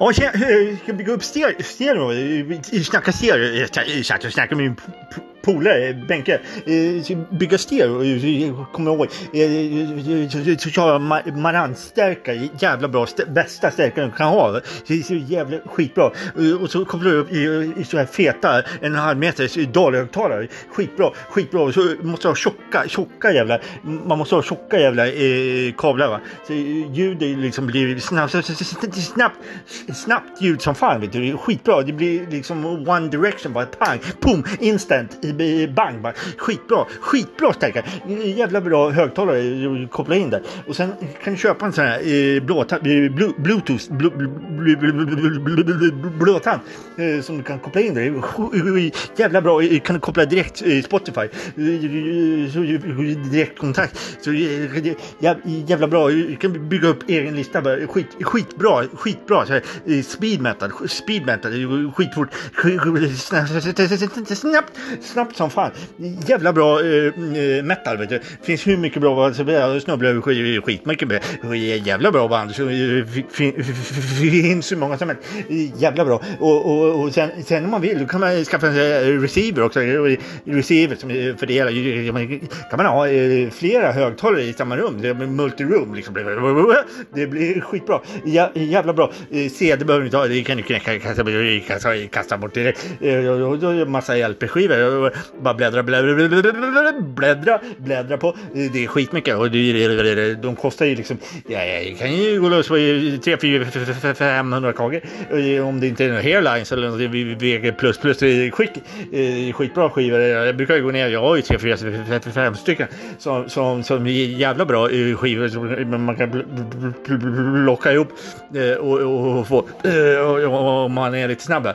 Om vi ska vi bygga upp stereo, snacka stereo, eh, snacka med min polare Benke. Eh, bygga stereo. Eh, kommer jag ihåg. Eh, så kör jag Marantz-stärkare. Jävla bra. Bästa stärkaren du kan ha. Så- Så jävla skitbra. Och så kopplar du upp i, i så här feta en halv meters dalhögtalare. Skitbra. Skitbra. Och så måste du ha tjocka, tjocka jävla. Man måste ha tjocka jävla eh, kablar va. Så ljudet liksom blir snabbt, snabbt, snabbt ljud som fan vet du. Skitbra. Det blir liksom one direction bara pang, Boom! instant, bang, bang. Skitbra, skitbra stärkare. Jävla bra högtalare koppla in där. Och sen kan du köpa en sån här eh, blåtand, bluetooth, blåtand eh, som du kan koppla in där. Jävla bra, kan du koppla direkt eh, Spotify. Direktkontakt. Så jävla bra, du kan bygga upp egen lista. Bara. Skit, skitbra, skitbra. Så här, speed metal, speed metal, skitfort. Snabbt, snabbt snabbt som fan. Jävla bra eh, eh, metal vet du. Finns hur mycket bra band som helst. Snubblar över skitmycket med. Jävla bra band. Så, eh, Finns hur många som helst. Jävla bra. Och, och, och sen, sen om man vill då kan man skaffa en eh, receiver också. Receiver som fördelar. Kan man ha flera högtalare i samma rum. Det blir multiroom liksom. Det blir skitbra. Jävla bra. CD behöver du inte ha. Det kan du knäcka, kasta, kasta, kasta bort direkt. Massa LP-skivor. Och Bara bläddra, bläddra, bläddra, bläddra, bläddra på. Det är skitmycket. Och det, de kostar ju liksom. Ja, jag kan ju gå loss på 3, 4, 500 kakor. Om det inte är några hairlines eller något VG++ plus plus skick. Eh, skitbra skivor. Jag brukar ju gå ner. Jag har ju 3, 4, 5 stycken som, som, som är jävla bra eh, skivor som man kan plocka locka ihop eh, och, och, och få om man är lite snabb.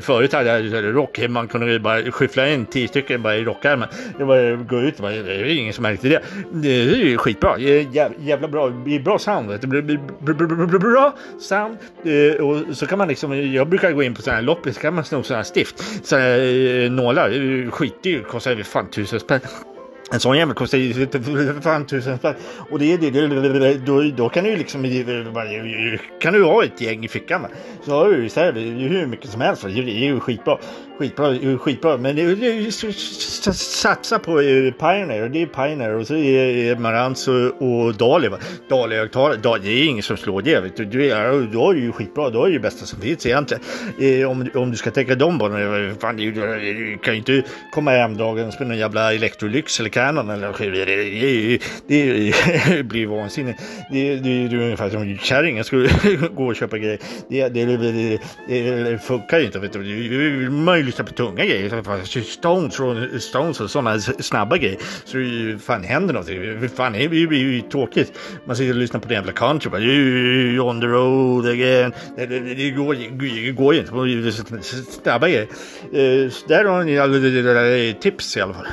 Förut hade jag rock, man kunde ju bara skyffla in 10 stycken bara i rockärmen. Det bara gå ut, bara, det är ingen som märkte det. Det är ju skitbra, Det är jävla bra, det bra sound. vet du. Det blir bra sound. Eh, och så kan man liksom, jag brukar gå in på sådana här loppis, så kan man sno sådana här stift, sådana här eh, nålar, skitdyrt, kostar ju fan tusen spänn. En sån jävel kostar ju fan tusen spänn. Och det är det, det- då, då kan du ju liksom, kan du ha ett gäng i fickan. va. Så har du ju hur mycket som helst. va. Det är ju skitbra. Skitbra, skitbra. Men det, det, det, satsa på Pioneer, och det är Pioneer och så är Marantz och, och Dali. va. Dali-högtalare, det är ingen som slår det. Vet du. Du är, då är det ju skitbra, då är det bästa som finns egentligen. Om, om du ska tänka de banorna, fan, du kan ju inte komma hem dagen med någon jävla Electrolux eller Canon eller skivor. Det, det, det, det blir vansinnigt. Det, det, det är ungefär som kärringen skulle gå och köpa grejer. Det, det, det, det, det funkar ju inte. Vet du. Man ju lyssna på tunga grejer. Stones och, Stones och sådana snabba grejer. Så det fan händer någonting. Det- Fan, det blir ju tråkigt. Man sitter och lyssnar på den jävla country. Bara, on the road again. Det, det, det, det, går, det går ju inte. Snabba grejer. Eh, så Där har ni alla tips i alla fall.